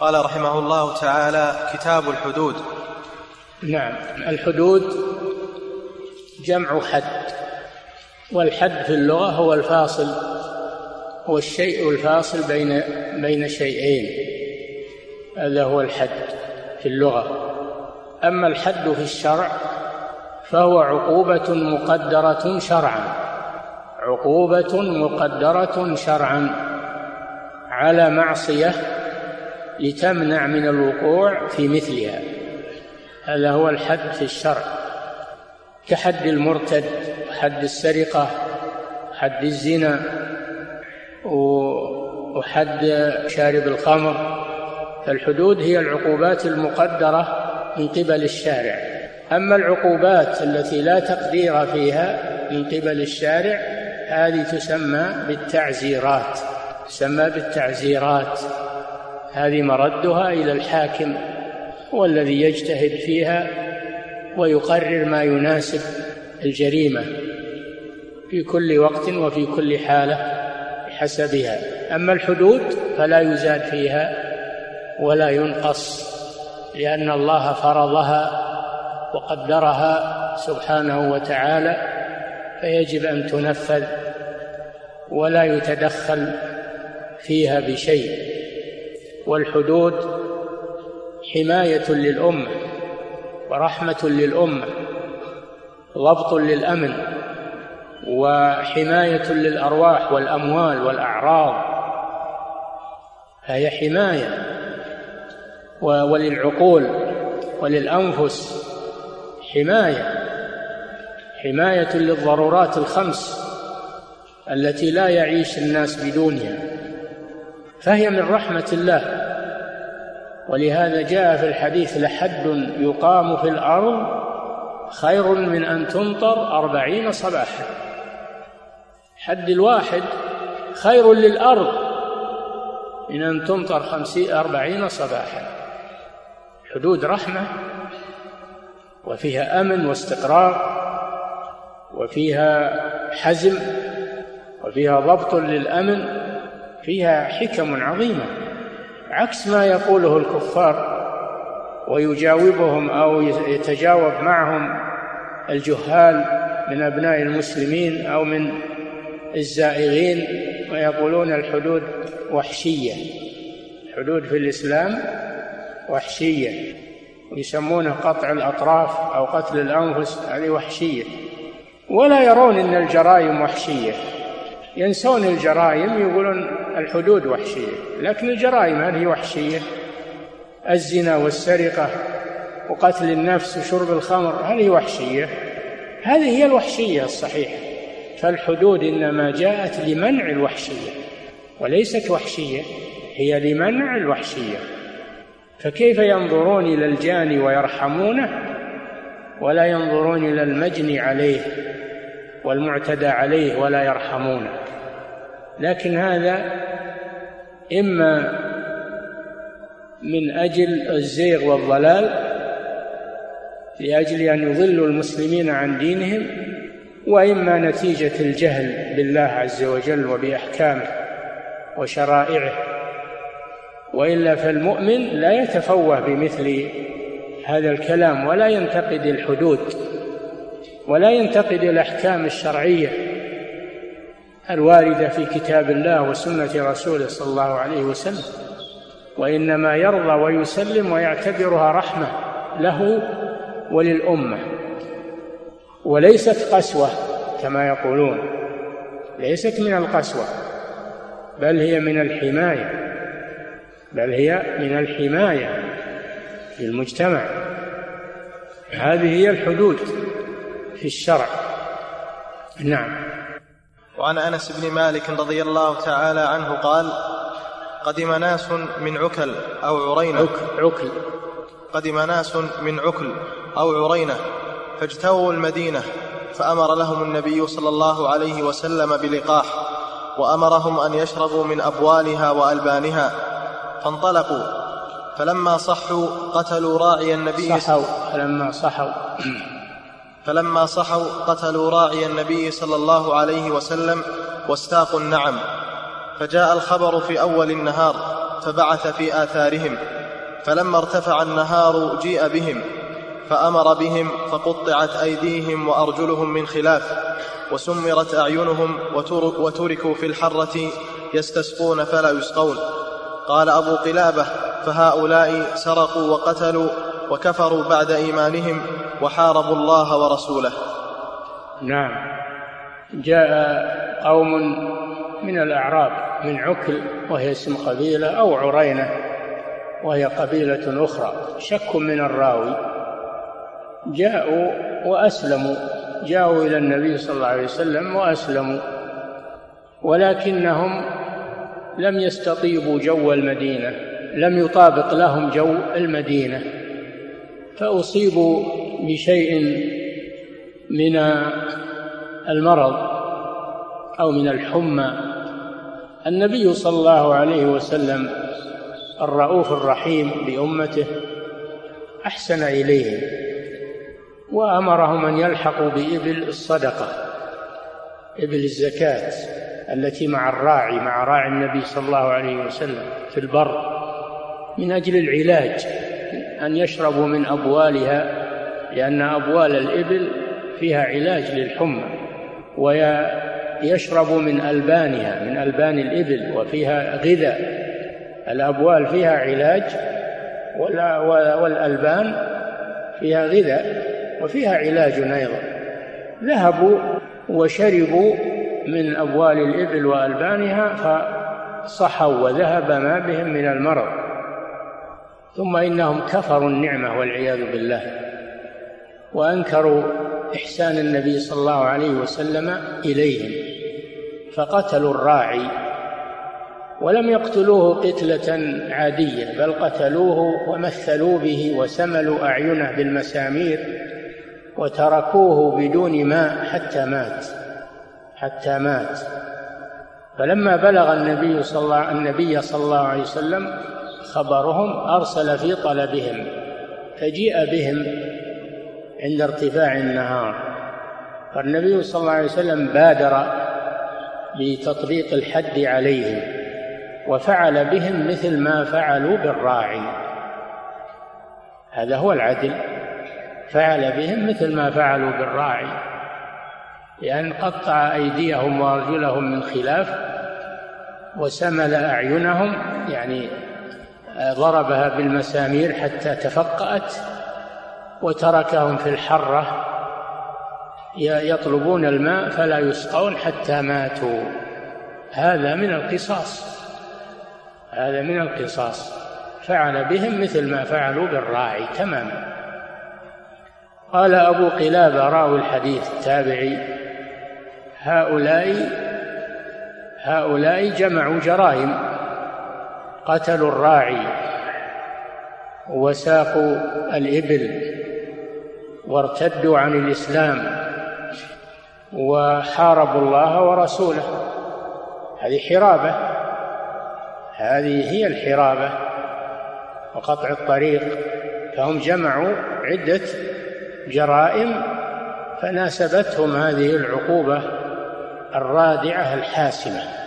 قال رحمه الله تعالى كتاب الحدود. نعم الحدود جمع حد والحد في اللغة هو الفاصل هو الشيء الفاصل بين بين شيئين هذا هو الحد في اللغة. أما الحد في الشرع فهو عقوبة مقدرة شرعا عقوبة مقدرة شرعا على معصية لتمنع من الوقوع في مثلها. هذا هو الحد في الشرع. كحد المرتد حد السرقة حد الزنا وحد شارب الخمر. فالحدود هي العقوبات المقدرة من قبل الشارع. أما العقوبات التي لا تقدير فيها من قبل الشارع هذه تسمى بالتعزيرات. تسمى بالتعزيرات. هذه مردها إلى الحاكم هو الذي يجتهد فيها ويقرر ما يناسب الجريمة في كل وقت وفي كل حالة بحسبها. أما الحدود فلا يزاد فيها ولا ينقص لأن الله فرضها وقدرها سبحانه وتعالى فيجب أن تنفذ ولا يتدخل فيها بشيء. والحدود حماية للأمة ورحمة للأمة ضبط للأمن وحماية للأرواح والأموال والأعراض. فهي حماية وللعقول وللأنفس حماية. حماية للضرورات الخمس التي لا يعيش الناس بدونها. فهي من رحمة الله. ولهذا جاء في الحديث لحد يقام في الأرض خير من أن تمطر أربعين صباحا. حد الواحد خير للأرض من أن تمطر خمسين أربعين صباحا. حدود رحمة وفيها أمن واستقرار وفيها حزم وفيها ضبط للأمن فيها حكم عظيمة عكس ما يقوله الكفار ويجاوبهم أو يتجاوب معهم الجهال من أبناء المسلمين أو من الزائغين ويقولون الحدود وحشية الحدود في الإسلام وحشية يسمونه قطع الأطراف أو قتل الأنفس هذه وحشية ولا يرون أن الجرائم وحشية. ينسون الجرائم يقولون الحدود وحشية. لكن الجرائم هذه وحشية؟ الزنا والسرقة وقتل النفس وشرب الخمر هذه وحشية؟ هذه هي الوحشية الصحيحة. فالحدود إنما جاءت لمنع الوحشية وليست وحشية هي لمنع الوحشية. فكيف ينظرون إلى الجاني ويرحمونه؟ ولا ينظرون إلى المجني عليه. والمعتدى عليه ولا يرحمونه لكن هذا إما من أجل الزيغ والضلال لأجل أن يضلوا المسلمين عن دينهم وإما نتيجة الجهل بالله عز وجل وبأحكامه وشرائعه. وإلا فالمؤمن لا يتفوه بمثل هذا الكلام ولا ينتقد الحدود. ولا ينتقد الأحكام الشرعية الواردة في كتاب الله وسنة رسوله صلى الله عليه وسلم وإنما يرضى ويسلم ويعتبرها رحمة له وللأمة. وليست قسوة كما يقولون ليست من القسوة بل هي من الحماية بل هي من الحماية في المجتمع. هذه هي الحدود. في الشرع. نعم. وعن أنس بن مالك رضي الله تعالى عنه قال قدم ناس من عكل أو عرينة. عكل, عكل. قدم ناس من عكل أو عرينة فاجتووا المدينة فأمر لهم النبي صلى الله عليه وسلم بلقاح وأمرهم أن يشربوا من أبوالها وألبانها فانطلقوا. فلما صحوا قتلوا راعي النبي صحوا. فلما صحوا. فلما صحوا قتلوا راعي النبي صلى الله عليه وسلم واستاقوا النعم. فجاء الخبر في أول النهار فبعث في آثارهم. فلما ارتفع النهار جيء بهم فأمر بهم فقطعت أيديهم وأرجلهم من خلاف وسمرت أعينهم وتركوا في الحرة يستسقون فلا يسقون. قال أبو قلابة فهؤلاء سرقوا وقتلوا وكفروا بعد إيمانهم وحاربوا الله ورسوله. نعم. جاء قوم من الأعراب من عكل وهي اسم قبيلة أو عرينة وهي قبيلة أخرى شك من الراوي. جاءوا وأسلموا جاءوا إلى النبي صلى الله عليه وسلم وأسلموا. ولكنهم لم يستطيبوا جو المدينة لم يطابق لهم جو المدينة. فأصيبوا بشيء من المرض أو من الحمى. النبي صلى الله عليه وسلم الرؤوف الرحيم بأمته أحسن إليهم وأمرهم أن يلحقوا بإبل الصدقة إبل الزكاة التي مع الراعي مع راعي النبي صلى الله عليه وسلم في البر من أجل العلاج أن يشربوا من أبوالها لأن أبوال الإبل فيها علاج للحمى ويشرب من ألبانها من ألبان الإبل وفيها غذاء. الأبوال فيها علاج والألبان فيها غذاء وفيها علاج أيضا. ذهبوا وشربوا من أبوال الإبل وألبانها فصحوا وذهب ما بهم من المرض. ثم إنهم كفروا النعمة والعياذ بالله. وأنكروا إحسان النبي صلى الله عليه وسلم إليهم فقتلوا الراعي ولم يقتلوه قتلة عادية بل قتلوه ومثلوا به وسملوا أعينه بالمسامير وتركوه بدون ماء حتى مات حتى مات. فلما بلغ النبي صلى الله النبي صلى الله عليه وسلم خبرهم أرسل في طلبهم فجيء بهم عند ارتفاع النهار. فالنبي صلى الله عليه وسلم بادر بتطبيق الحد عليهم وفعل بهم مثل ما فعلوا بالراعي. هذا هو العدل. فعل بهم مثل ما فعلوا بالراعي. لأن قطع أيديهم وأرجلهم من خلاف وسمل أعينهم يعني ضربها بالمسامير حتى تفقأت. وتركهم في الحرة يطلبون الماء فلا يسقون حتى ماتوا. هذا من القصاص. هذا من القصاص. فعل بهم مثل ما فعلوا بالراعي تماما. قال أبو قلابة راوي الحديث التابعي هؤلاء هؤلاء جمعوا جرائم قتلوا الراعي وساقوا الإبل وارتدوا عن الإسلام وحاربوا الله ورسوله. هذه حرابة. هذه هي الحرابة وقطع الطريق. فهم جمعوا عدة جرائم فناسبتهم هذه العقوبة الرادعة الحاسمة.